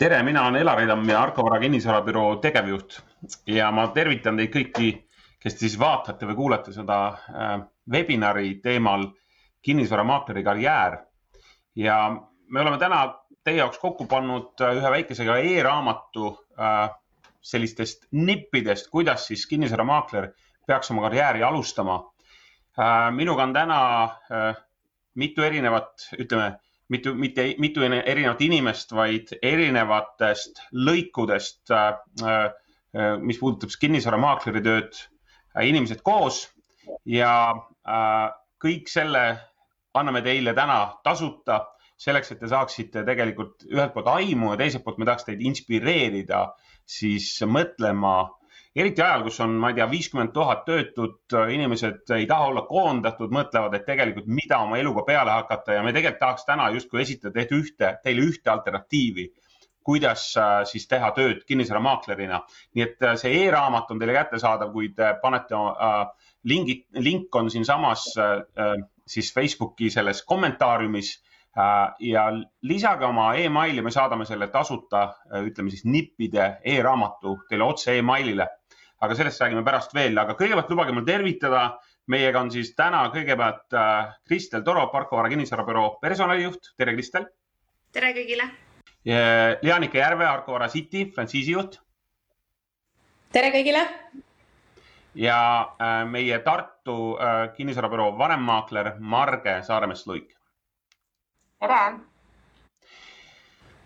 tere, mina olen Elari Tamm ja Arko Vara kinnisvarabüroo tegevjuht ja ma tervitan teid kõiki, kes siis vaatate või kuulate seda äh, webinari teemal kinnisvaramaakleri karjäär. ja me oleme täna teie jaoks kokku pannud äh, ühe väikese ka e-raamatu äh, sellistest nippidest, kuidas siis kinnisvaramaakler peaks oma karjääri alustama. minuga on täna mitu erinevat, ütleme mitu, mitte mitu erinevat inimest, vaid erinevatest lõikudest, äh, äh, mis puudutab kinnisvaramaakleri tööd, äh, inimesed koos ja kõik selle anname teile täna tasuta selleks, et te saaksite tegelikult ühelt poolt aimu ja teiselt poolt me tahaks teid inspireerida siis mõtlema eriti ajal, kus on, ma ei tea, viiskümmend tuhat töötut, inimesed ei taha olla koondatud, mõtlevad, et tegelikult mida oma eluga peale hakata ja me tegelikult tahaks täna justkui esitada ühte, teile ühte alternatiivi, kuidas äh, siis teha tööd kinnisvaramaaklerina. nii et äh, see e-raamat on teile kättesaadav, kui te panete äh, lingid, link on siinsamas äh, siis Facebooki selles kommentaariumis äh, ja lisage oma emaili, me saadame selle tasuta, ütleme siis nippide e-raamatu teile otse emailile aga sellest räägime pärast veel, aga kõigepealt lubage mul tervitada. meiega on siis täna kõigepealt äh, Kristel Toro, Parko Vara kinnisvarabüroo personalijuht. tere, Kristel. tere kõigile. Leanika Järve, Arko Vara City frantsiisijuht. tere kõigile. ja äh, meie Tartu äh, kinnisvarabüroo vanemmaakler Marge Saaremäe-Sluik. tere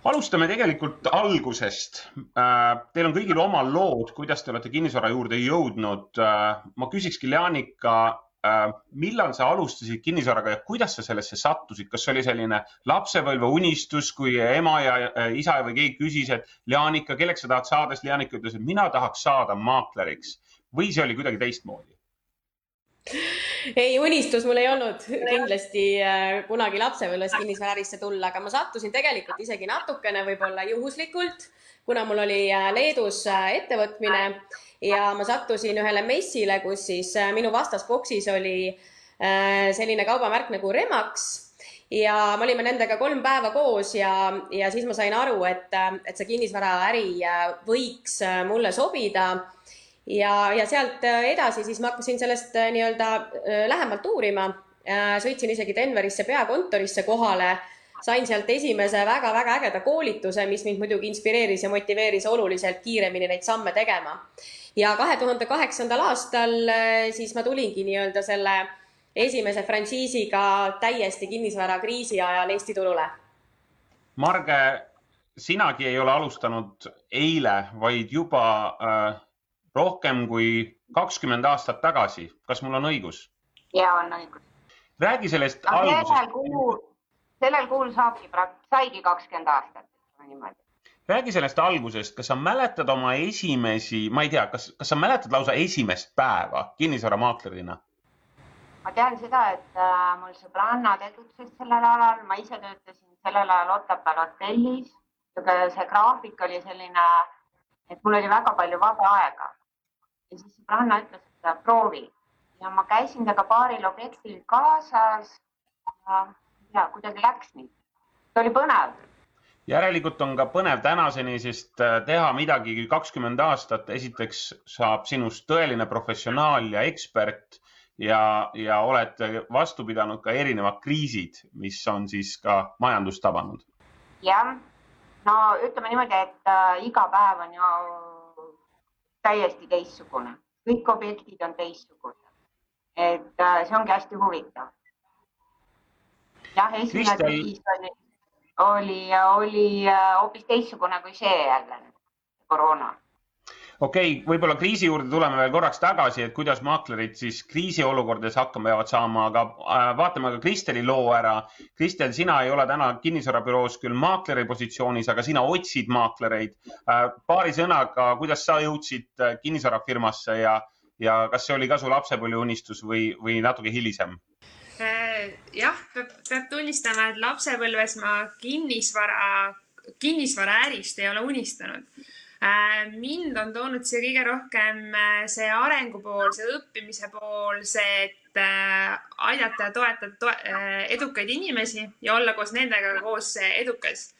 alustame tegelikult algusest. Äh, teil on kõigil oma lood, kuidas te olete kinnisvara juurde jõudnud. Äh, ma küsikski, Leanika, äh, millal sa alustasid kinnisvaraga ja kuidas sa sellesse sattusid, kas see oli selline lapsepõlve unistus, kui ema ja isa või keegi küsis, et Leanika, kelleks sa tahad saada, siis Leanika ütles, et mina tahaks saada maakleriks või see oli kuidagi teistmoodi? Ei, unistus mul ei olnud. Kindlasti äh, kunagi lapsepõlves kinnisvaraärisse tulla, aga ma sattusin tegelikult isegi natukene võib-olla juhuslikult, kuna mul oli äh, Leedus äh, ettevõtmine ja ma sattusin ühele messile, kus siis minu vastas boksis oli selline kaubamärk nagu Remax ja me olime nendega kolm päeva koos ja, ja siis ma sain aru, et, et see kinnisvaraäri võiks mulle sobida ja, ja sealt äh, edasi siis ma hakkasin sellest äh, nii-öelda äh, lähemalt uurima. sõitsin isegi Denverisse peakontorisse kohale, sain sealt esimese väga-väga ägeda koolituse, mis mind muidugi inspireeris ja motiveeris oluliselt kiiremini neid samme tegema. ja kahe tuhande kaheksandal aastal siis ma tulingi nii-öelda selle esimese frantsiisiga täiesti kinnisvarakriisi ajal Eesti turule. Marge, sinagi ei ole alustanud eile, vaid juba äh, rohkem kui kakskümmend aastat tagasi. kas mul on õigus? ja on õigus. räägi sellest no, algusest. sellel kuul, sellel kuul saabki, saigi kakskümmend aastat, niimoodi. räägi sellest algusest, kas sa mäletad oma esimesi, ma ei tea, kas, kas sa mäletad lausa esimest päeva kinnisvaramaaklerina? ma tean seda, et äh, mul sõbranna tegutses sellel alal, ma ise töötasin sellel ajal Otepääl hotellis. see graafik oli selline, et mul oli väga palju vaba aega ja siis sõbranna ütles, et proovi ja ma käisin temaga paaril objektil kaasas ja, ja kuidagi läks nii. see oli põnev. järelikult on ka põnev tänaseni, sest äh, teha midagi kakskümmend aastat, esiteks saab sinust tõeline professionaal ja ekspert ja, ja oled vastu pidanud ka erinevad kriisid, mis on siis ka majandust tabanud. jah, no ütleme niimoodi, et äh, iga päev on ju täiesti teistsugune, kõik objektid on teistsugused. et äh, see ongi hästi huvitav. jah, esimene kriis oli, oli, oli äh, hoopis teistsugune kui see jälle, koroona okei okay,, võib-olla kriisi juurde tuleme veel korraks tagasi, et kuidas maaklerid siis kriisiolukordades hakkama peavad saama, aga äh, vaatame ka Kristeli loo ära. Kristel, sina ei ole täna kinnisvarabüroos küll maakleri positsioonis, aga sina otsid maaklereid. Äh, paari sõnaga, kuidas sa jõudsid äh, kinnisvarafirmasse ja, ja kas see oli ka su lapsepõlveunistus või, või natuke hilisem? jah, peab, tunnistama, et lapsepõlves ma kinnisvara, kinnisvaraärist ei ole unistanud mind on toonud siia kõige rohkem äh, see arengu pool, see õppimise pool, see, et äh, aidata ja toetada to edukaid inimesi ja olla koos nendega koos edukas.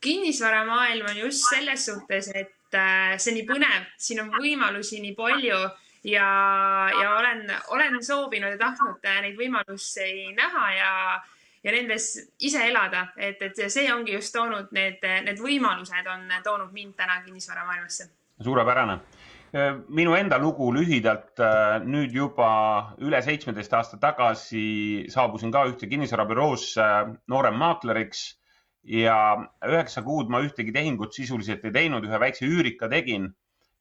kinnisvaramaailm on just selles suhtes, et äh, see on nii põnev, siin on võimalusi nii palju ja, ja olen, olen soovinud ja tahtnud neid võimalusi näha ja, ja nendes ise elada, et, et see ongi just toonud need, need võimalused on toonud mind täna kinnisvaramaailmasse. suurepärane minu enda lugu lühidalt, nüüd juba üle seitsmeteist aasta tagasi saabusin ka ühte kinnisvarabüroosse nooremmaakleriks ja üheksa kuud ma ühtegi tehingut sisuliselt ei teinud, ühe väikse üürika tegin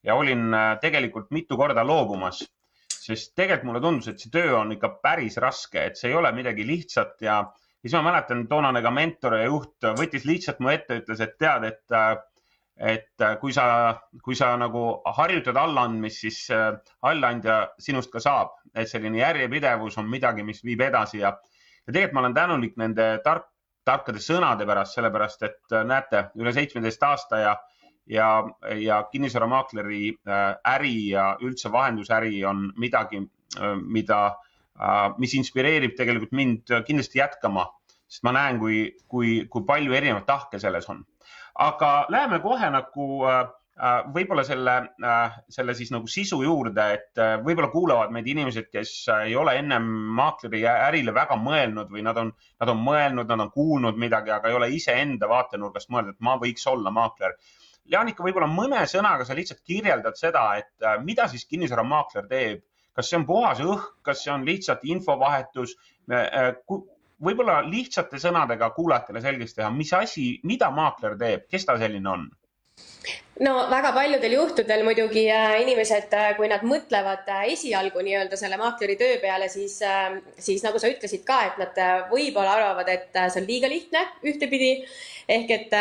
ja olin tegelikult mitu korda loobumas, sest tegelikult mulle tundus, et see töö on ikka päris raske, et see ei ole midagi lihtsat ja siis ma mäletan, toonane ka mentor ja juht võttis lihtsalt mu ette, ütles, et tead, et et äh, kui sa, kui sa nagu harjutad allaandmist, siis äh, allaandja sinust ka saab, et selline järjepidevus on midagi, mis viib edasi ja, ja tegelikult ma olen tänulik nende tark, tarkade sõnade pärast, sellepärast et äh, näete, üle seitsmeteist aasta ja, ja, ja kinnisvaramaakleri äri ja üldse vahendusäri on midagi, mida, mis inspireerib tegelikult mind kindlasti jätkama, sest ma näen, kui, kui, kui palju erinevaid tahke selles on aga läheme kohe nagu äh, äh, võib-olla selle, äh, selle siis nagu sisu juurde, et võib-olla kuulavad meid inimesed, kes ei ole ennem maakleri ärile väga mõelnud või nad on, nad on mõelnud, nad on kuulnud midagi, aga ei ole iseenda vaatenurgast mõelnud, et ma võiks olla maakler. Jaanika, võib-olla mõne sõnaga sa lihtsalt kirjeldad seda, et mida siis kinnisvaramaakler teeb, kas see on puhas õhk, kas see on lihtsalt infovahetus? võib-olla lihtsate sõnadega kuulajatele selgeks teha, mis asi, mida maakler teeb, kes ta selline on? no väga paljudel juhtudel muidugi äh, inimesed, äh, kui nad mõtlevad äh, esialgu nii-öelda selle maakleri töö peale, siis, siis nagu sa ütlesid ka, et nad võib-olla arvavad, et see on liiga lihtne ühtepidi. ehk et,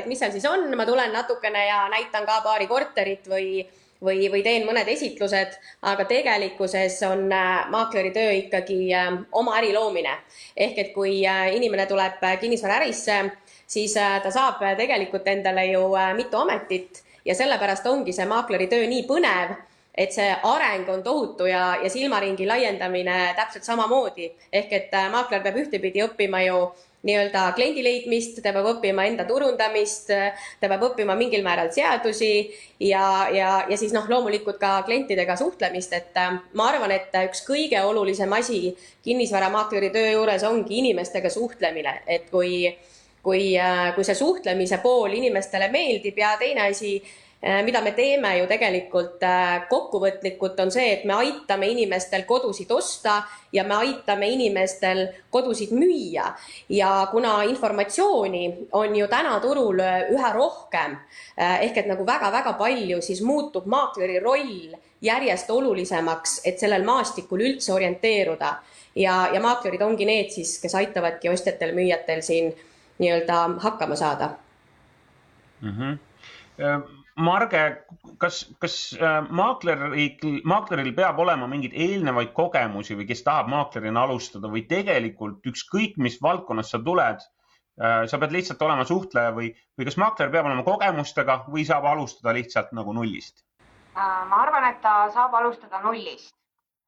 et mis seal siis on, ma tulen natukene ja näitan ka paari korterit või või, või teen mõned esitlused, aga tegelikkuses on äh, maakleri töö ikkagi äh, oma äri loomine. ehk et kui äh, inimene tuleb kinnisvaraärisse, siis ta saab tegelikult endale ju mitu ametit ja sellepärast ongi see maakleri töö nii põnev et see areng on tohutu ja, ja silmaringi laiendamine täpselt samamoodi. ehk et maakler peab ühtepidi õppima ju nii-öelda kliendi leidmist, ta peab õppima enda turundamist, ta peab õppima mingil määral seadusi ja, ja, ja siis noh, loomulikult ka klientidega suhtlemist, et äh, ma arvan, et üks kõige olulisem asi kinnisvaramaakleri töö juures ongi inimestega suhtlemine, et kui kui, äh, kui see suhtlemise pool inimestele meeldib ja teine asi Äh, mida me teeme ju tegelikult äh, kokkuvõtlikult, on see, et me aitame inimestel kodusid osta ja me aitame inimestel kodusid müüa. ja kuna informatsiooni on ju täna turul äh, üha rohkem ehk et nagu väga-väga palju, siis muutub maakleri roll järjest olulisemaks, et sellel maastikul üldse orienteeruda. ja, ja maaklerid ongi need siis, kes aitavadki ostjatel-müüjatel siin nii-öelda hakkama saada mm. -hmm Marge, kas, kas äh, maakleril, maakleril peab olema mingeid eelnevaid kogemusi või kes tahab maaklerina alustada või tegelikult ükskõik, mis valdkonnas sa tuled äh,, sa pead lihtsalt olema suhtleja või, või kas maakler peab olema kogemustega või saab alustada lihtsalt nagu nullist? Äh, ma arvan, et ta saab alustada nullist,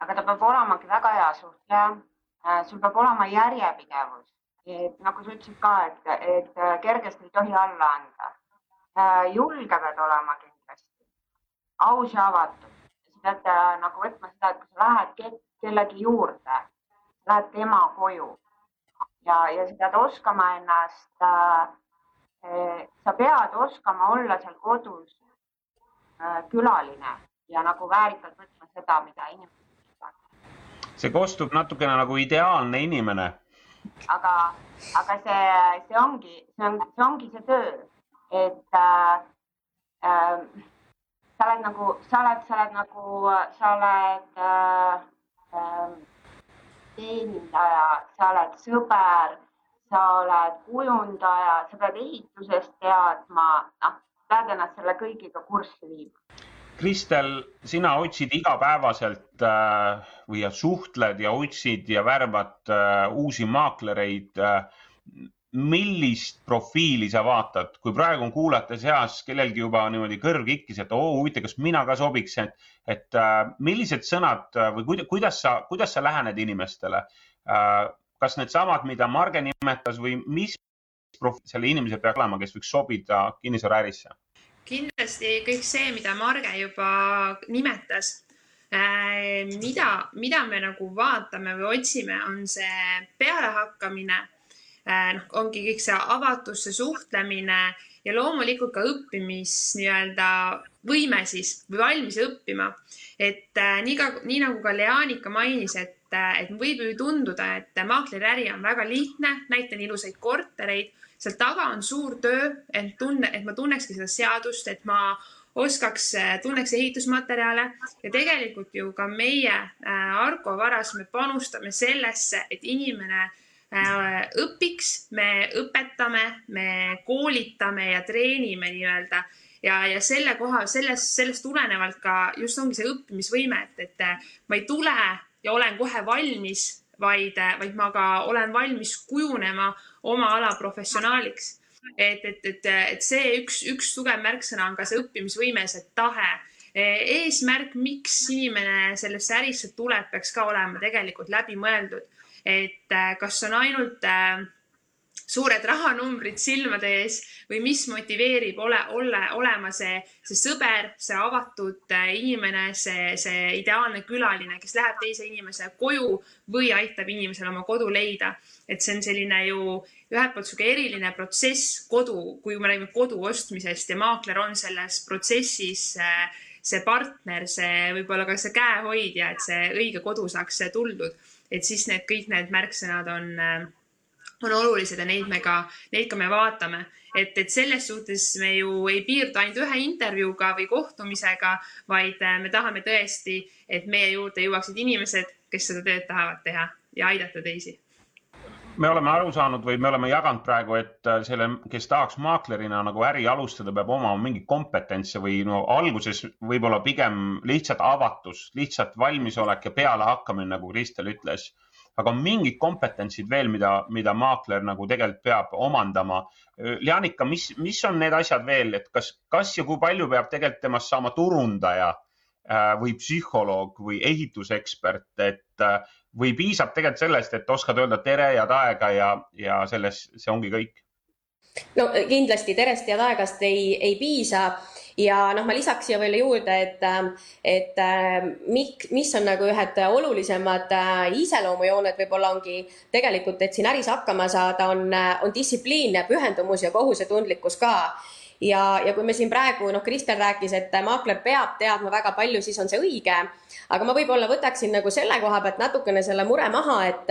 aga ta peab olemagi väga hea suhtleja. Sul peab olema järjepidevus, et nagu sa ütlesid ka, et, et kergesti ei tohi alla anda Äh, julge pead olema kindlasti, aus ja avatud. sa pead äh, nagu võtma seda, et kui sa lähed kellegi juurde, lähed tema koju ja, ja sa pead oskama ennast äh,, äh, sa pead oskama olla seal kodus äh, külaline ja nagu väärikalt võtma seda, mida inimesed tahavad. see kostub natukene nagu ideaalne inimene. aga, aga see, see ongi, see on, see ongi see töö et äh, äh, sa oled nagu, sa oled, sa oled nagu, sa oled äh, äh, teenindaja, sa oled sõber, sa oled kujundaja, sa pead ehitusest teadma, noh, pead ennast selle kõigiga kurssi viima. Kristel, sina otsid igapäevaselt äh, või suhtled ja otsid ja värvad äh, uusi maaklereid äh, millist profiili sa vaatad, kui praegu on kuulajate seas kellelgi juba niimoodi kõrv kikkis, et oo huvitav, kas mina ka sobiks, et, et äh, millised sõnad äh, või kuidas, sa, kuidas sa lähened inimestele äh,? kas needsamad, mida Marge nimetas või mis selle inimese peab olema, kes võiks sobida kinnisvaraärisse? kindlasti kõik see, mida Marge juba nimetas mida, mida me nagu vaatame või otsime, on see pealehakkamine. Äh, noh, ongi kõik see avatus, see suhtlemine ja loomulikult ka õppimis nii-öelda võime siis või valmis õppima. et äh, nii ka, nii nagu ka Leanika mainis, et, et võib ju tunduda, et maakleriäri on väga lihtne, näitan ilusaid kortereid seal taga on suur töö, et tunne, et ma tunnekski seda seadust, et ma oskaks, tunneks ehitusmaterjale ja tegelikult ju ka meie äh, Argo varas me panustame sellesse, et inimene äh, õpiks, me õpetame, me koolitame ja treenime nii-öelda ja, ja selle koha, sellest, sellest tulenevalt ka just ongi see õppimisvõime, et, et ma ei tule ja olen kohe valmis vaid, vaid ma ka olen valmis kujunema oma ala professionaaliks. et, et, et, et see üks, üks tugev märksõna on ka see õppimisvõime, see tahe. eesmärk, miks inimene sellesse ärisse tuleb, peaks ka olema tegelikult läbimõeldud. Et kas on ainult äh, suured rahanumbrid silmade ees või mis motiveerib ole, olla, olema see, see sõber, see avatud äh, inimene, see, see ideaalne külaline, kes läheb teise inimese koju või aitab inimesel oma kodu leida. et see on selline ju ühelt poolt sihuke eriline protsess kodu, kui me räägime kodu ostmisest ja maakler on selles protsessis äh, see partner, see võib-olla ka see käehoidja, et see õige kodu saaks tuldud, et siis need kõik need märksõnad on äh, on olulised ja neid me ka, neid ka me vaatame. et, et selles suhtes me ju ei piirdu ainult ühe intervjuuga või kohtumisega, vaid äh, me tahame tõesti, et meie juurde jõuaksid inimesed, kes seda tööd tahavad teha ja aidata teisi me oleme aru saanud või me oleme jaganud praegu, et äh, selle, kes tahaks maaklerina nagu äri alustada, peab omama mingit kompetentsi või no alguses võib-olla pigem lihtsalt avatus, lihtsalt valmisolek ja pealehakkamine, nagu Kristel ütles aga mingid kompetentsid veel, mida, mida maakler nagu tegelikult peab omandama. Leanika, mis, mis on need asjad veel, et kas, kas ja kui palju peab tegelikult temast saama turundaja äh, või psühholoog või ehitusekspert, et äh, või piisab tegelikult sellest, et oskad öelda tere, head aega ja, ja selles, see ongi kõik? no kindlasti terest ja taegast ei, ei piisa ja noh, ma lisaks siia veel juurde, et, et mik, mis on nagu ühed olulisemad äh, iseloomujooned võib-olla ongi tegelikult, et siin äris hakkama saada, on, on distsipliin ja pühendumus ja kohusetundlikkus ka ja, ja kui me siin praegu, noh, Kristel rääkis, et maakler peab teadma väga palju, siis on see õige. aga ma võib-olla võtaksin nagu selle koha pealt natukene selle mure maha, et,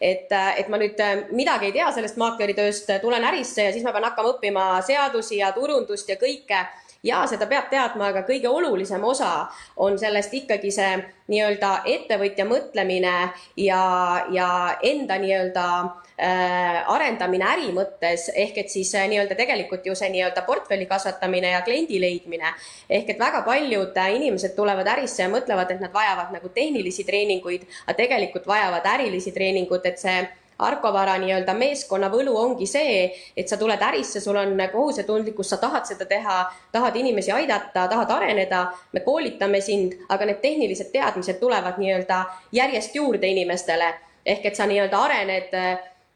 et, et ma nüüd midagi ei tea sellest maakleritööst, tulen ärisse ja siis ma pean hakkama õppima seadusi ja turundust ja kõike ja seda peab teadma, aga kõige olulisem osa on sellest ikkagi see nii-öelda ettevõtja mõtlemine ja, ja enda nii-öelda äh, arendamine äri mõttes ehk et siis äh, nii-öelda tegelikult ju see nii-öelda portfelli kasvatamine ja kliendi leidmine. ehk et väga paljud äh, inimesed tulevad ärisse ja mõtlevad, et nad vajavad nagu tehnilisi treeninguid, aga tegelikult vajavad ärilisi treeninguid, et see Arko Vara nii-öelda meeskonna võlu ongi see, et sa tuled ärisse, sul on kohusetundlikkus, sa tahad seda teha, tahad inimesi aidata, tahad areneda, me koolitame sind, aga need tehnilised teadmised tulevad nii-öelda järjest juurde inimestele. ehk et sa nii-öelda arened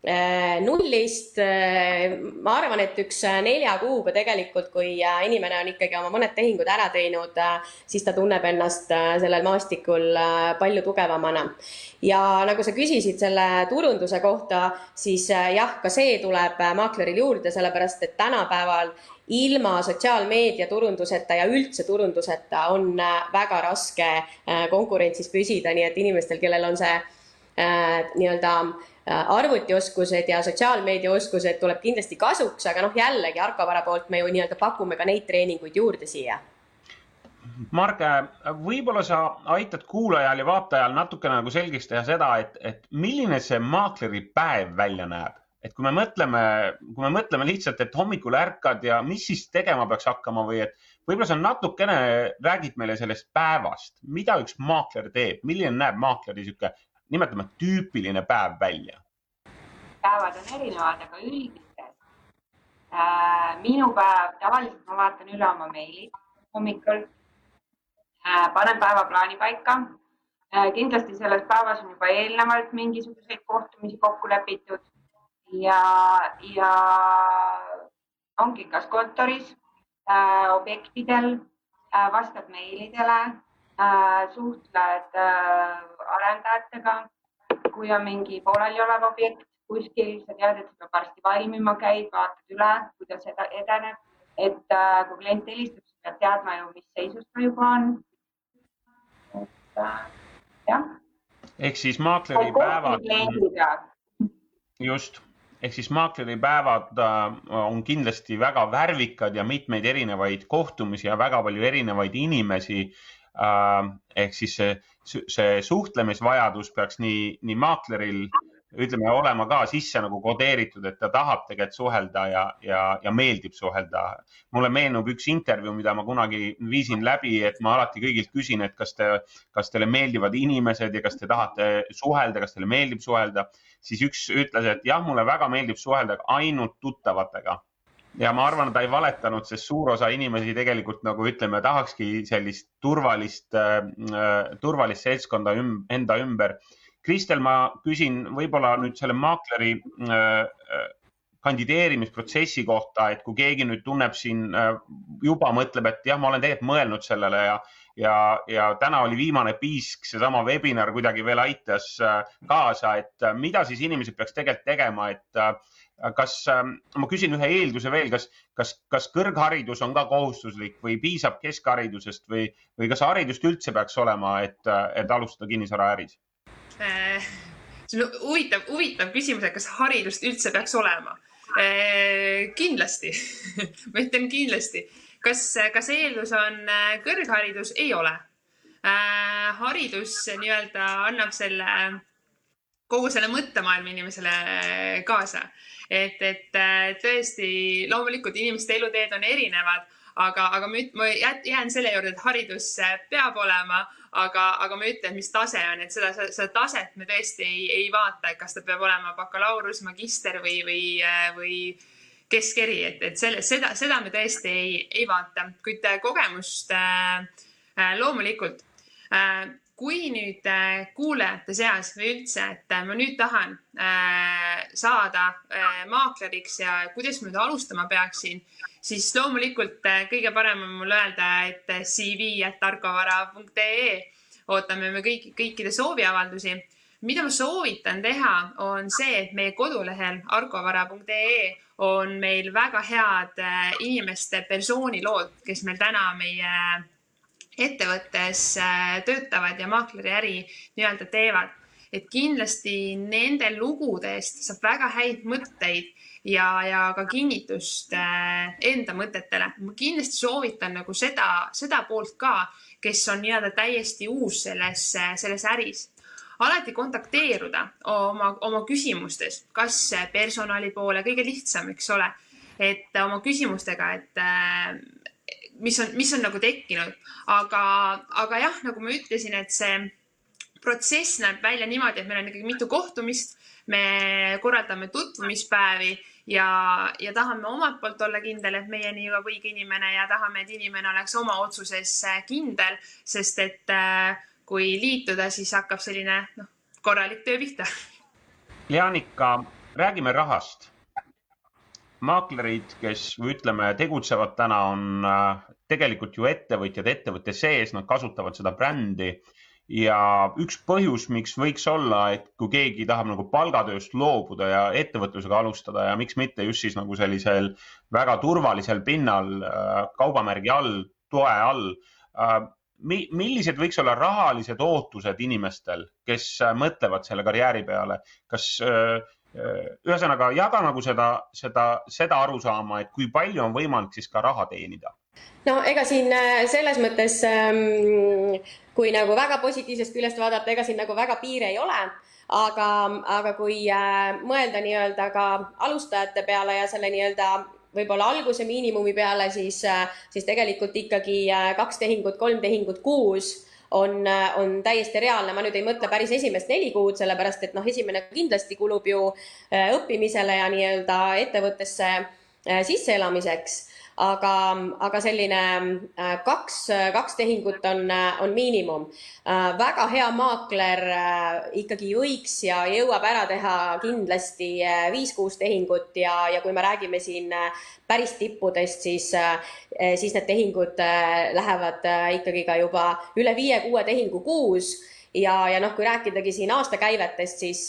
nullist, äh, ma arvan, et üks äh, nelja kuuga tegelikult, kui inimene on ikkagi oma mõned tehingud ära teinud, siis ta tunneb ennast sellel maastikul palju tugevamana. ja nagu sa küsisid selle turunduse kohta, siis jah, ka see tuleb maakleril juurde, sellepärast et tänapäeval ilma sotsiaalmeedia turunduseta ja üldse turunduseta on väga raske konkurentsis püsida, nii et inimestel, kellel on see nii-öelda Äh, arvutioskused ja sotsiaalmeediaoskused tuleb kindlasti kasuks, aga noh, jällegi Arkovara poolt me ju nii-öelda pakume ka neid treeninguid juurde siia. Marge, võib-olla sa aitad kuulajal ja vaatajal natukene nagu selgeks teha seda, et, et milline see maakleri päev välja näeb, et kui me mõtleme, kui me mõtleme lihtsalt, et hommikul ärkad ja mis siis tegema peaks hakkama või et võib-olla sa natukene räägid meile sellest päevast, mida üks maakler teeb, milline näeb maakleri niisugune nimetame tüüpiline päev välja? päevad on erinevad, aga üldiselt äh, minu päev, tavaliselt ma vaatan üle oma meilid hommikul äh,, panen päevaplaani paika äh,. kindlasti selles päevas on juba eelnevalt mingisuguseid kohtumisi kokku lepitud ja, ja ongi kas kontoris äh,, objektidel äh,, vastad meilidele suhtled äh, arendajatega. kui on mingi pooleliolev objekt kuskil, sa tead, et see peab varsti valmima, käid, vaatad üle, kuidas edeneb, et äh, kui klient helistab, siis pead teadma ju, mis seisus ta juba on. et äh, jah. ehk siis maakleri päevad. just ehk siis maakleripäevad äh, on kindlasti väga värvikad ja mitmeid erinevaid kohtumisi ja väga palju erinevaid inimesi. Äh, ehk siis see, see suhtlemisvajadus peaks nii, nii maakleril ütleme, olema ka sisse nagu kodeeritud, et ta tahab tegelikult suhelda ja, ja, ja meeldib suhelda. mulle meenub üks intervjuu, mida ma kunagi viisin läbi, et ma alati kõigilt küsin, et kas te, kas teile meeldivad inimesed ja kas te tahate suhelda, kas teile meeldib suhelda. siis üks ütles, et jah, mulle väga meeldib suhelda ainult tuttavatega ja ma arvan, et ta ei valetanud, sest suur osa inimesi tegelikult nagu ütleme, tahakski sellist turvalist äh,, turvalist seltskonda üm, enda ümber. Kristel, ma küsin võib-olla nüüd selle maakleri äh, äh, kandideerimisprotsessi kohta, et kui keegi nüüd tunneb siin äh, juba mõtleb, et jah, ma olen tegelikult mõelnud sellele ja, ja, ja täna oli viimane piisk, seesama webinar kuidagi veel aitas kaasa, et mida siis inimesed peaks tegelikult tegema, et kas, ma küsin ühe eelduse veel, kas, kas, kas kõrgharidus on ka kohustuslik või piisab keskharidusest või, või kas haridust üldse peaks olema, et, et alustada kinnisvaraäris? Äh, see on huvitav, huvitav küsimus, et kas haridust üldse peaks olema. Äh, kindlasti ma ütlen kindlasti. kas, kas eeldus on äh, kõrgharidus? ei ole. haridus nii-öelda annab selle, kogu selle mõttemaailma inimesele kaasa. Et, et tõesti, loomulikult inimeste eluteed on erinevad aga, aga ma, ma jään selle juurde, et haridus peab olema, aga, aga ma ütlen, mis tase on, et seda, seda taset me tõesti ei, ei vaata, et kas ta peab olema bakalaureus, magister või, või, või keskeri, et, et selle, seda, seda me tõesti ei, ei vaata, kuid kogemust äh, äh loomulikult äh, kui nüüd äh, kuulajate seas või üldse, et ma nüüd tahan äh, saada äh, maakleriks ja kuidas ma nüüd alustama peaksin, siis loomulikult kõige parem on mul öelda, et cv.tarkovara.ee ootame me kõik, kõikide sooviavaldusi. mida ma soovitan teha, on see, et meie kodulehel arkovara.ee on meil väga head inimeste persoonilood, kes meil täna meie ettevõttes äh, töötavad ja maakleriäri nii-öelda teevad. et kindlasti nende lugudest saab väga häid mõtteid ja, ja ka kinnitust äh, enda mõtetele. ma kindlasti soovitan nagu seda, seda poolt ka, kes on nii-öelda täiesti uus selles, selles äris alati kontakteeruda oma, oma küsimustes, kas personali poole, kõige lihtsam, eks ole, et oma küsimustega, et äh, mis on, mis on nagu tekkinud, aga, aga jah, nagu ma ütlesin, et see protsess näeb välja niimoodi, et meil on ikkagi mitu kohtumist, me korraldame tutvumispäevi ja, ja tahame omalt poolt olla kindel, et meieni jõuab õige inimene ja tahame, et inimene oleks oma otsuses kindel, sest et äh, kui liituda, siis hakkab selline noh, korralik töö pihta. Jaanika, räägime rahast. Maaklerid, kes ütleme, tegutsevad täna, on äh, tegelikult ju ettevõtjad ettevõtte sees, nad kasutavad seda brändi ja üks põhjus, miks võiks olla, et kui keegi tahab nagu palgatööst loobuda ja ettevõtlusega alustada ja miks mitte just siis nagu sellisel väga turvalisel pinnal äh, kaubamärgi all, toe all. Äh, millised võiks olla rahalised ootused inimestel, kes mõtlevad selle karjääri peale, kas ühesõnaga jaga nagu seda, seda, seda arusaama, et kui palju on võimalik siis ka raha teenida? No ega siin äh, selles mõttes, ähm, kui nagu väga positiivsest küljest vaadata, ega siin nagu väga piire ei ole, aga, aga kui äh, mõelda nii-öelda ka alustajate peale ja selle nii-öelda võib-olla alguse miinimumi peale, siis, äh, siis tegelikult ikkagi kaks tehingut, kolm tehingut kuus on, on täiesti reaalne, ma nüüd ei mõtle päris esimest neli kuud, sellepärast et noh, esimene kindlasti kulub ju õppimisele ja nii-öelda ettevõttesse sisseelamiseks aga, aga selline äh, kaks, kaks tehingut on, on miinimum. Äh, väga hea maakler äh, ikkagi võiks ja jõuab ära teha kindlasti viis-kuus tehingut ja, ja kui me räägime siin päris tippudest, siis, siis need tehingud lähevad ikkagi ka juba üle viie-kuue tehingu kuus ja, ja noh, kui rääkidagi siin aastakäivetest, siis,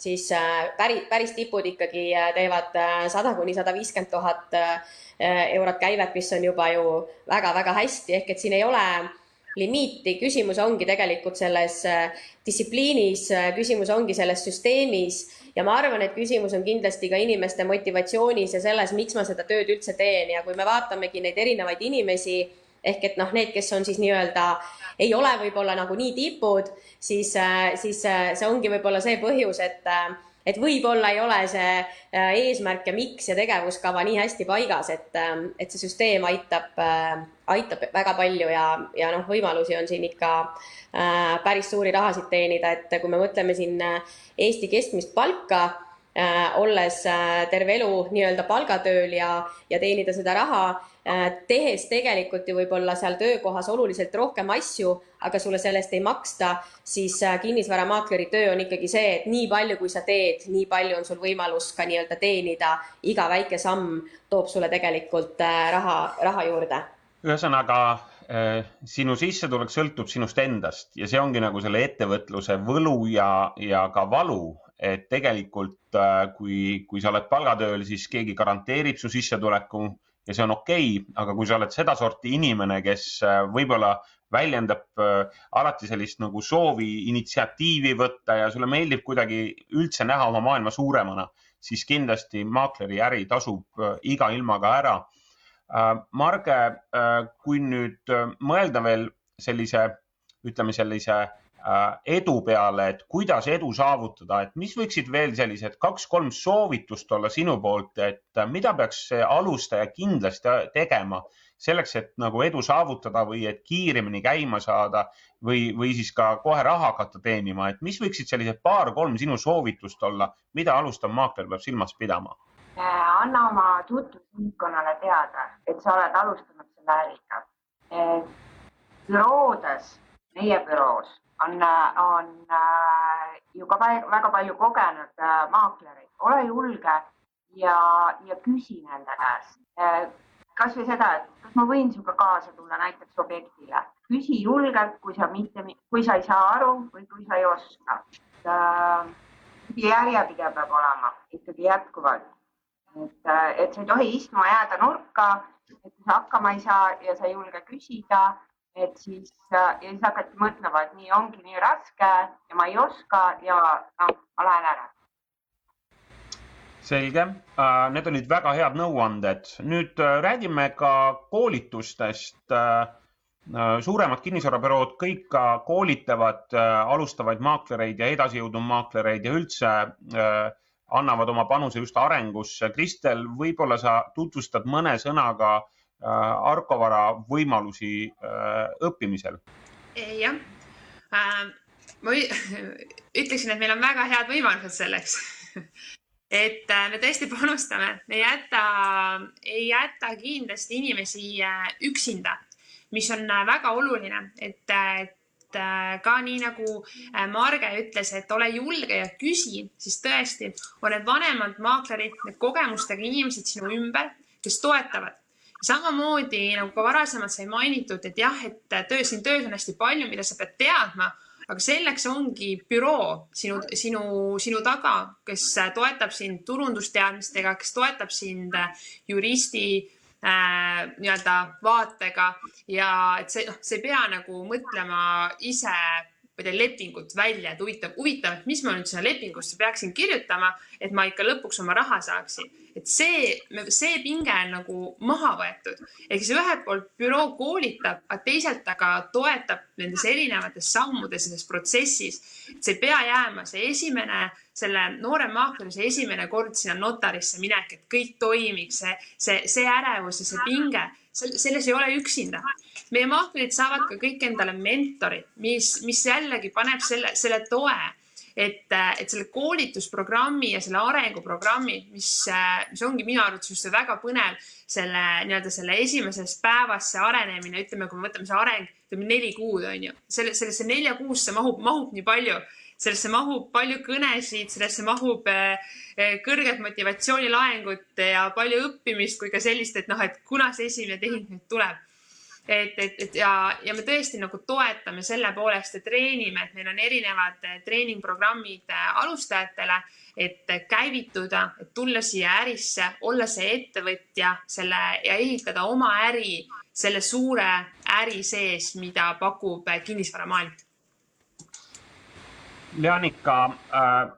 siis päris, päris tipud ikkagi teevad sada kuni sada viiskümmend tuhat Äh, eurot käivet, mis on juba ju väga-väga hästi, ehk et siin ei ole limiiti, küsimus ongi tegelikult selles äh, distsipliinis, äh, küsimus ongi selles süsteemis. Ja ma arvan, et küsimus on kindlasti ka inimeste motivatsioonis ja selles, miks ma seda tööd üldse teen. Ja kui me vaatamegi neid erinevaid inimesi, ehk et noh, need, kes on siis nii-öelda, ei ole võib-olla nagu nii tipud, siis, siis see ongi võib-olla see põhjus, et et võib-olla ei ole see äh, eesmärk ja miks ja tegevuskava nii hästi paigas, et, et see süsteem aitab, äh, aitab väga palju ja, ja noh, võimalusi on siin ikka äh, päris suuri rahasid teenida, et kui me mõtleme siin Eesti keskmist palka äh,, olles äh, terve elu nii-öelda palgatööl ja, ja teenida seda raha Äh, tehes tegelikult ju võib-olla seal töökohas oluliselt rohkem asju, aga sulle sellest ei maksta, siis äh, kinnisvaramaakleri töö on ikkagi see, et nii palju, kui sa teed, nii palju on sul võimalus ka nii-öelda teenida. iga väike samm toob sulle tegelikult äh, raha, raha juurde. ühesõnaga sinu sissetulek sõltub sinust endast ja see ongi nagu selle ettevõtluse võlu ja, ja ka valu, et tegelikult kui, kui sa oled palgatööl, siis keegi garanteerib su sissetuleku ja see on okei okay,, aga kui sa oled sedasorti inimene, kes äh, võib-olla väljendab äh, alati sellist nagu soovi initsiatiivi võtta ja sulle meeldib kuidagi üldse näha oma maailma suuremana, siis kindlasti maakleri äri tasub äh, iga ilmaga ära. Marge, kui nüüd mõelda veel sellise, ütleme sellise edu peale, et kuidas edu saavutada, et mis võiksid veel sellised kaks-kolm soovitust olla sinu poolt, et mida peaks alustaja kindlasti tegema selleks, et nagu edu saavutada või et kiiremini käima saada või, või siis ka kohe raha hakata teenima, et mis võiksid sellised paar-kolm sinu soovitust olla, mida alustav maakler peab silmas pidama? Äh, anna oma tutvusringkonnale teada, et sa oled alustanud selle äriga. büroodes, meie büroos on, on äh, ju ka väga palju kogenud äh, maaklereid, ole julge ja, ja küsi nende käest. Äh, kasvõi seda, et kas ma võin sinuga kaasa tulla näiteks objektile, küsi julgelt, kui sa mitte, kui sa ei saa aru või kui sa ei oska. järjepidev peab olema ikkagi jätkuvalt, et, et sa ei tohi istuma jääda nurka, et kui sa hakkama ei saa ja sa ei julge küsida et siis ja siis hakati mõtlema, et nii ongi nii raske ja ma ei oska ja noh, ma lähen ära. selge, äh, need olid väga head nõuanded. nüüd äh, räägime ka koolitustest. Äh, suuremad kinnisvarabürood kõik ka koolitavad alustavaid maaklereid ja edasijõudnud maaklereid ja üldse annavad oma panuse just arengusse. Kristel, võib-olla sa tutvustad mõne sõnaga äh, Äh, Arkovara võimalusi äh, õppimisel? jah, äh, ma ütleksin, et meil on väga head võimalused selleks. Et me tõesti panustame, me ei jäta, ei jäta kindlasti inimesi üksinda, mis on väga oluline, et, et ka nii nagu Marge ütles, et ole julge ja küsi, siis tõesti on need vanemad maaklerid, need kogemustega inimesed sinu ümber, kes toetavad samamoodi nagu ka varasemalt sai mainitud, et jah, et töö, siin töös on hästi palju, mida sa pead teadma, aga selleks ongi büroo sinu, sinu, sinu taga, kes toetab sind turundusteadmistega, kes toetab sind juristi äh, nii-öelda vaatega. Ja et see, noh, sa ei pea nagu mõtlema ise ma ei tea, lepingut välja, et huvitav, huvitav, mis ma nüüd sinna lepingusse peaksin kirjutama, et ma ikka lõpuks oma raha saaksin et see, see pinge on nagu maha võetud. ehk siis ühelt poolt büroo koolitab, aga teisalt ta ka toetab nendes erinevates sammudes selles protsessis. see ei pea jääma see esimene, selle noore maakleri see esimene kord sinna notarisse minek, et kõik toimiks, see, see, see ärevus ja see pinge, selles ei ole üksinda meie maaklerid saavad ka kõik endale mentorid, mis, mis jällegi paneb selle, selle toe et, et selle koolitusprogrammi ja selle arenguprogrammi, mis, mis ongi minu arvates just väga põnev, selle nii-öelda selle esimesest päevast see arenemine, ütleme, kui me võtame see areng, ütleme neli kuud on ju, selle, sellesse nelja kuusse mahub, mahub nii palju sellesse mahub palju kõnesid, sellesse mahub eh, kõrget motivatsioonilaengut ja palju õppimist kui ka sellist, et noh, et kuna see esimene tehing nüüd tuleb. Et, et, et ja, ja me tõesti nagu toetame selle poolest ja treenime, et meil on erinevad eh, treeningprogrammid alustajatele, et käivituda, et tulla siia ärisse, olla see ettevõtja, selle ja ehitada oma äri selle suure äri sees, mida pakub kinnisvaramaailm. Leanika äh,,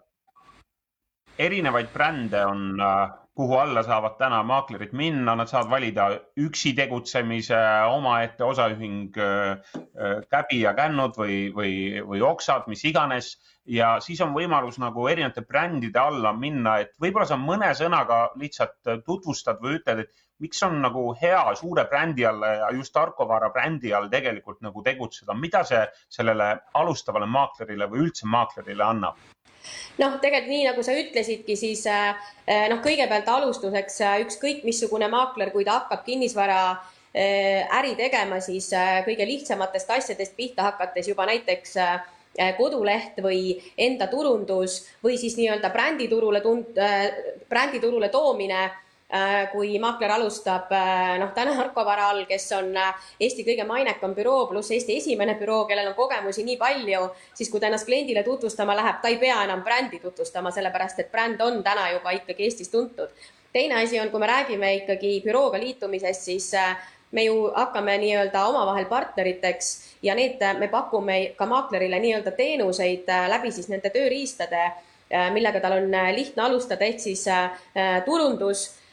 erinevaid brände on äh,, kuhu alla saavad täna maaklerid minna, nad saavad valida üksi tegutsemise, omaette osaühing käbi ja kännud või, või, või oksad, mis iganes ja siis on võimalus nagu erinevate brändide alla minna, et võib-olla sa mõne sõnaga lihtsalt tutvustad või ütled, et miks on nagu hea suure brändi all ja just Tarkovara brändi all tegelikult nagu tegutseda, mida see sellele alustavale maaklerile või üldse maaklerile annab? Noh, tegelikult nii nagu sa ütlesidki, siis äh, äh, noh, kõigepealt alustuseks äh, ükskõik missugune maakler, kui ta hakkab kinnisvara äri tegema, siis kõige lihtsamatest asjadest pihta hakates juba näiteks koduleht või enda turundus või siis nii-öelda bränditurule tund-, bränditurule toomine Äh, kui maakler alustab äh, noh, täna Harko Vara all, kes on äh, Eesti kõige mainekam büroo pluss Eesti esimene büroo, kellel on kogemusi nii palju, siis kui ta ennast kliendile tutvustama läheb, ta ei pea enam brändi tutvustama, sellepärast et bränd on täna juba ikkagi Eestis tuntud. teine asi on, kui me räägime ikkagi bürooga liitumisest, siis me ju hakkame nii-öelda omavahel partneriteks ja need, me pakume ka maaklerile nii-öelda teenuseid läbi siis nende tööriistade, millega tal on lihtne alustada, ehk siis turundus Äh,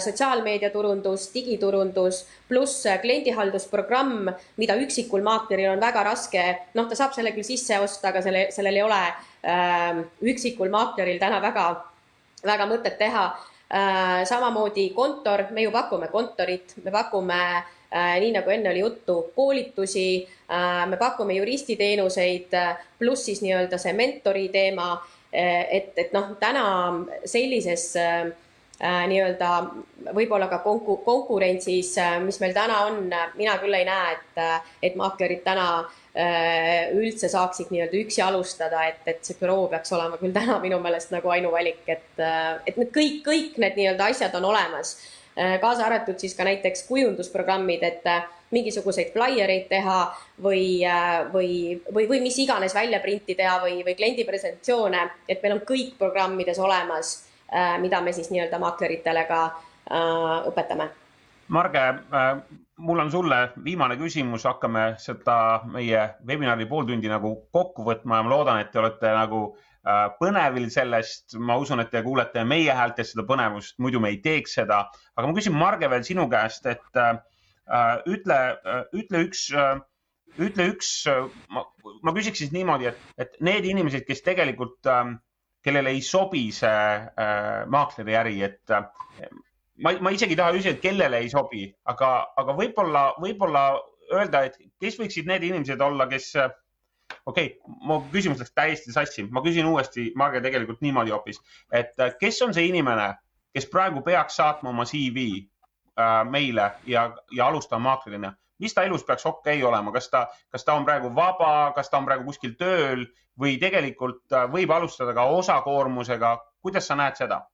sotsiaalmeediaturundus, digiturundus pluss äh, kliendihaldusprogramm, mida üksikul maakleril on väga raske, noh, ta saab selle küll sisse osta, aga selle, sellel ei ole äh, üksikul maakleril täna väga, väga mõtet teha äh,. samamoodi kontor, me ju pakume kontorit, me pakume äh, nii nagu enne oli juttu, koolitusi äh,, me pakume juristiteenuseid pluss siis nii-öelda see mentori teema, et, et noh, täna sellises äh, Äh, nii-öelda võib-olla ka konku-, konkurentsis, äh, mis meil täna on, mina küll ei näe, et, äh, et maaklerid täna üldse saaksid nii-öelda üksi alustada, et, et see büroo peaks olema küll täna minu meelest nagu ainuvalik, et, et need kõik, kõik need nii-öelda asjad on olemas. kaasa arvatud siis ka näiteks kujundusprogrammid, et mingisuguseid flaiereid teha või, või, või, või mis iganes väljaprinti teha või, või kliendi presentatsioone, et meil on kõik programmides olemas Äh, mida me siis nii-öelda maakleritele ka äh, õpetame. Marge, äh, mul on sulle viimane küsimus, hakkame seda meie webinari pool tundi nagu kokku võtma ja ma loodan, et te olete nagu põnevil sellest, ma usun, et te kuulete meie häältest seda põnevust, muidu me ei teeks seda. aga ma küsin, Marge, veel sinu käest, et äh, ütle, ütle üks äh, ütle üks, ma, ma küsiks siis niimoodi, et, et need inimesed, kes tegelikult äh, kellele ei sobi see äh, maakleri äri, et äh, ma, ma isegi ei taha küsida, et kellele ei sobi, aga, aga võib-olla, võib-olla öelda, et kes võiksid need inimesed olla, kes äh, okei okay,, mu küsimus läks täiesti sassi, ma küsin uuesti, Marge, tegelikult niimoodi hoopis, et äh, kes on see inimene, kes praegu peaks saatma oma CV äh, meile ja, ja alustama maaklerina mis ta elus peaks okei okay olema, kas ta, kas ta on praegu vaba, kas ta on praegu kuskil tööl või tegelikult äh, võib alustada ka osakoormusega, kuidas sa näed seda?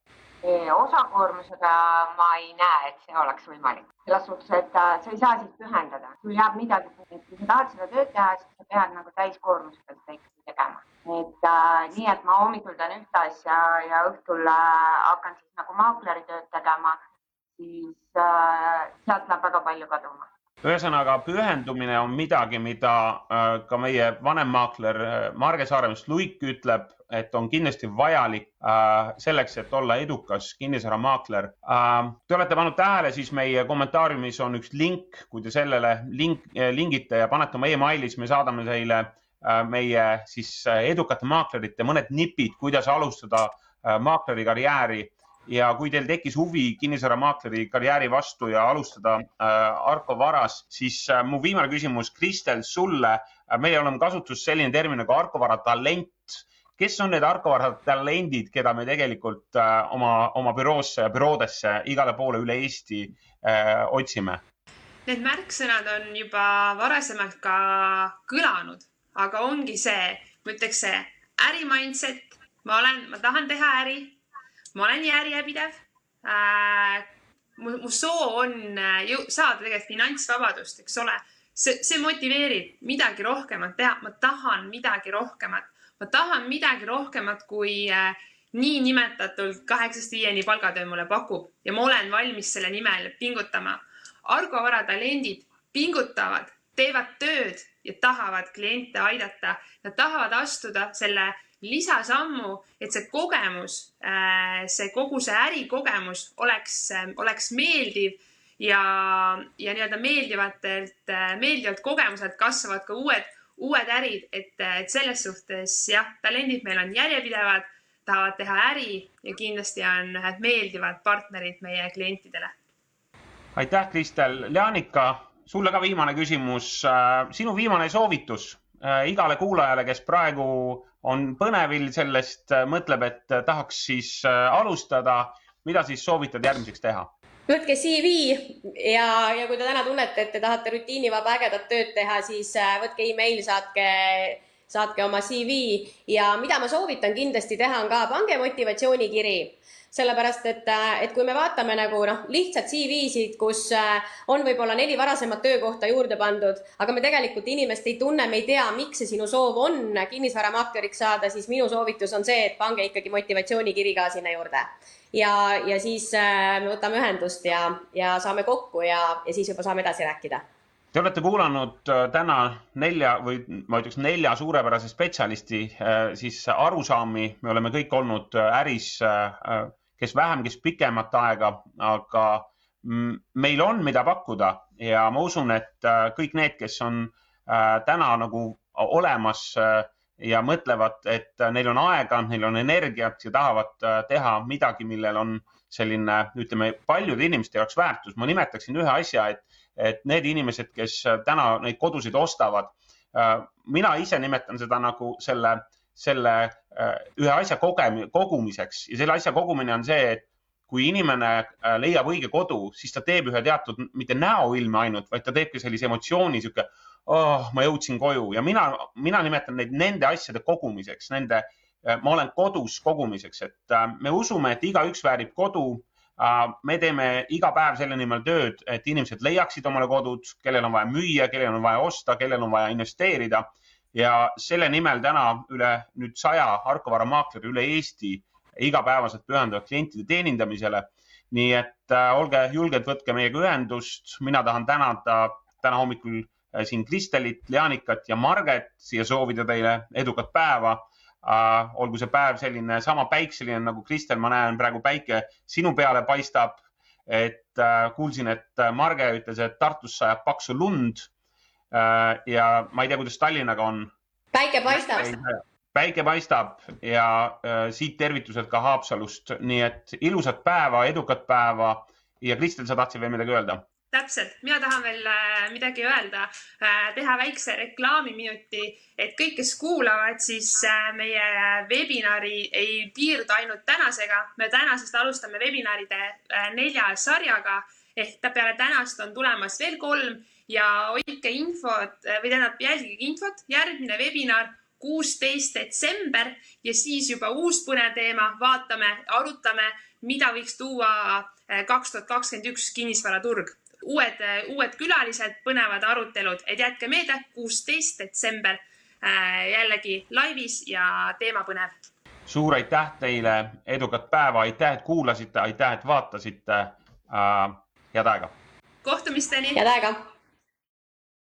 osakoormusega ma ei näe, et see oleks võimalik. selles suhtes, et äh, sa ei saa siis pühendada, sul jääb midagi, kui sa tahad seda tööd teha, siis sa pead nagu täiskoormusega seda ikkagi tegema. et äh, nii, et ma hommikul teen ühte asja ja õhtul äh, hakkan siis nagu maakleri tööd tegema, siis äh, sealt läheb väga palju kaduma ühesõnaga, pühendumine on midagi, mida äh, ka meie vanem maakler äh, Marge Saaremast Luik ütleb, et on kindlasti vajalik äh, selleks, et olla edukas kinnisvaramaakler. Te olete pannud tähele, siis meie kommentaariumis on üks link, kui te sellele link, lingite ja panete oma emaili, siis me saadame teile meie siis edukate maaklerite mõned nipid, kuidas alustada maakleri karjääri ja kui teil tekkis huvi kinnisvaramaakleri karjääri vastu ja alustada äh, Arko Varas, siis äh, mu viimane küsimus, Kristel, sulle äh,. meie oleme kasutuses selline termin nagu Arko Vara talent. kes on need Arkovara talendid, keda me tegelikult oma, oma büroosse ja büroodesse igale poole üle Eesti äh, otsime? Need märksõnad on juba varasemalt ka kõlanud, aga ongi see, ma ütleks see äri mindset, ma olen, ma tahan teha äri, ma olen järjepidev äh,. mu, mu soov on äh, ju, saada tegelikult finantsvabadust, eks ole see, see motiveerib midagi rohkemat teha, ma tahan midagi rohkemat, ma tahan midagi rohkemat, kui äh, niinimetatult kaheksast viieni palgatöö mulle pakub ja ma olen valmis selle nimel pingutama. Argo Vara talendid pingutavad, teevad tööd ja tahavad kliente aidata. Nad tahavad astuda selle lisasammu, et see kogemus, äh, see kogu see ärikogemus oleks, äh, oleks meeldiv ja, ja nii-öelda meeldivatelt, meeldivalt kogemuselt kasvavad ka uued, uued ärid, et, et selles suhtes jah, talendid meil on järjepidevad, tahavad teha äri ja kindlasti on ühed meeldivad partnerid meie klientidele. aitäh, Kristel. Leanika, sulle ka viimane küsimus. Äh, sinu viimane soovitus äh, igale kuulajale, kes praegu on põnevil sellest, äh, mõtleb, et tahaks siis alustada, mida siis soovitad järgmiseks teha? võtke CV ja, ja kui te täna tunnete, et te tahate rutiinivaba ägedat tööd teha, siis äh, võtke email, saatke, saatke oma CV ja mida ma soovitan kindlasti teha, on ka pange motivatsioonikiri. Sellepärast et, et kui me vaatame nagu noh, lihtsalt CV-sid, kus äh, on võib-olla neli varasemat töökohta juurde pandud, aga me tegelikult inimest ei tunne, me ei tea, miks see sinu soov on kinnisvaramaakteriks saada, siis minu soovitus on see, et pange ikkagi motivatsioonikiri ka sinna juurde. Ja, ja siis äh, me võtame ühendust ja, ja saame kokku ja, ja siis juba saame edasi rääkida. Te olete kuulanud äh, täna nelja või ma ütleks nelja suurepärase spetsialisti äh, siis arusaami, me oleme kõik olnud äris, kes vähem, kes pikemat aega, aga meil on, mida pakkuda ja ma usun, et kõik need, kes on täna nagu olemas ja mõtlevad, et neil on aega, neil on energiat ja tahavad äh, teha midagi, millel on selline, ütleme, paljude inimeste jaoks väärtus. ma nimetaksin ühe asja, et, et need inimesed, kes täna neid kodusid ostavad, äh, mina ise nimetan seda nagu selle, selle äh, ühe asja kogem-, kogumiseks ja selle asja kogumine on see, et kui inimene leiab õige kodu, siis ta teeb ühe teatud, mitte näoilme ainult, vaid ta teebki sellise emotsiooni, sihuke oh, ma jõudsin koju ja mina, mina nimetan neid nende asjade kogumiseks, nende, äh, ma olen kodus kogumiseks, et äh, me usume, et igaüks väärib kodu. Äh, me teeme iga päev selle nimel tööd, et inimesed leiaksid omale kodud, kellel on vaja müüa, kellel on vaja osta, kellel on vaja investeerida. Ja selle nimel täna üle nüüd saja harkvaramaakleri üle Eesti igapäevaselt pühenduvad klientide teenindamisele. nii et äh, olge julged, võtke meiega ühendust, mina tahan tänada täna hommikul Äh, siin Kristelit, Leanikat ja Marget siia soovida teile edukat päeva olgu see päev selline sama päikseline nagu Kristel, ma näen praegu päike sinu peale paistab. et uh, kuulsin, et Marge ütles, et Tartus sajab paksu lund ja ma ei tea, kuidas Tallinnaga on. päike paistab. päike paistab ja siit tervitused ka Haapsalust, nii et ilusat päeva, edukat päeva ja Kristel, sa tahtsid veel midagi öelda? Täpselt, mina tahan veel äh, midagi öelda, äh, teha väikse reklaamiminuti, et kõik, kes kuulavad, siis äh, meie webinari ei piirdu ainult tänasega. me tänasest alustame webinaride nelja sarjaga. Ehk peale tänast on tulemas veel kolm. Ja hoidke infot või tähendab, jälgige infot, järgmine webinar kuusteist detsember. Ja siis juba uus põnev teema, vaatame, arutame, mida võiks tuua kaks tuhat kakskümmend üks kinnisvaraturg uued, uued külalised, põnevad arutelud, et jätke meelde, kuusteist detsember äh, jällegi laivis ja teema põnev. suur aitäh teile, edukat päeva, aitäh, et kuulasite, aitäh, et vaatasite. Äh, head aega. kohtumisteni. head aega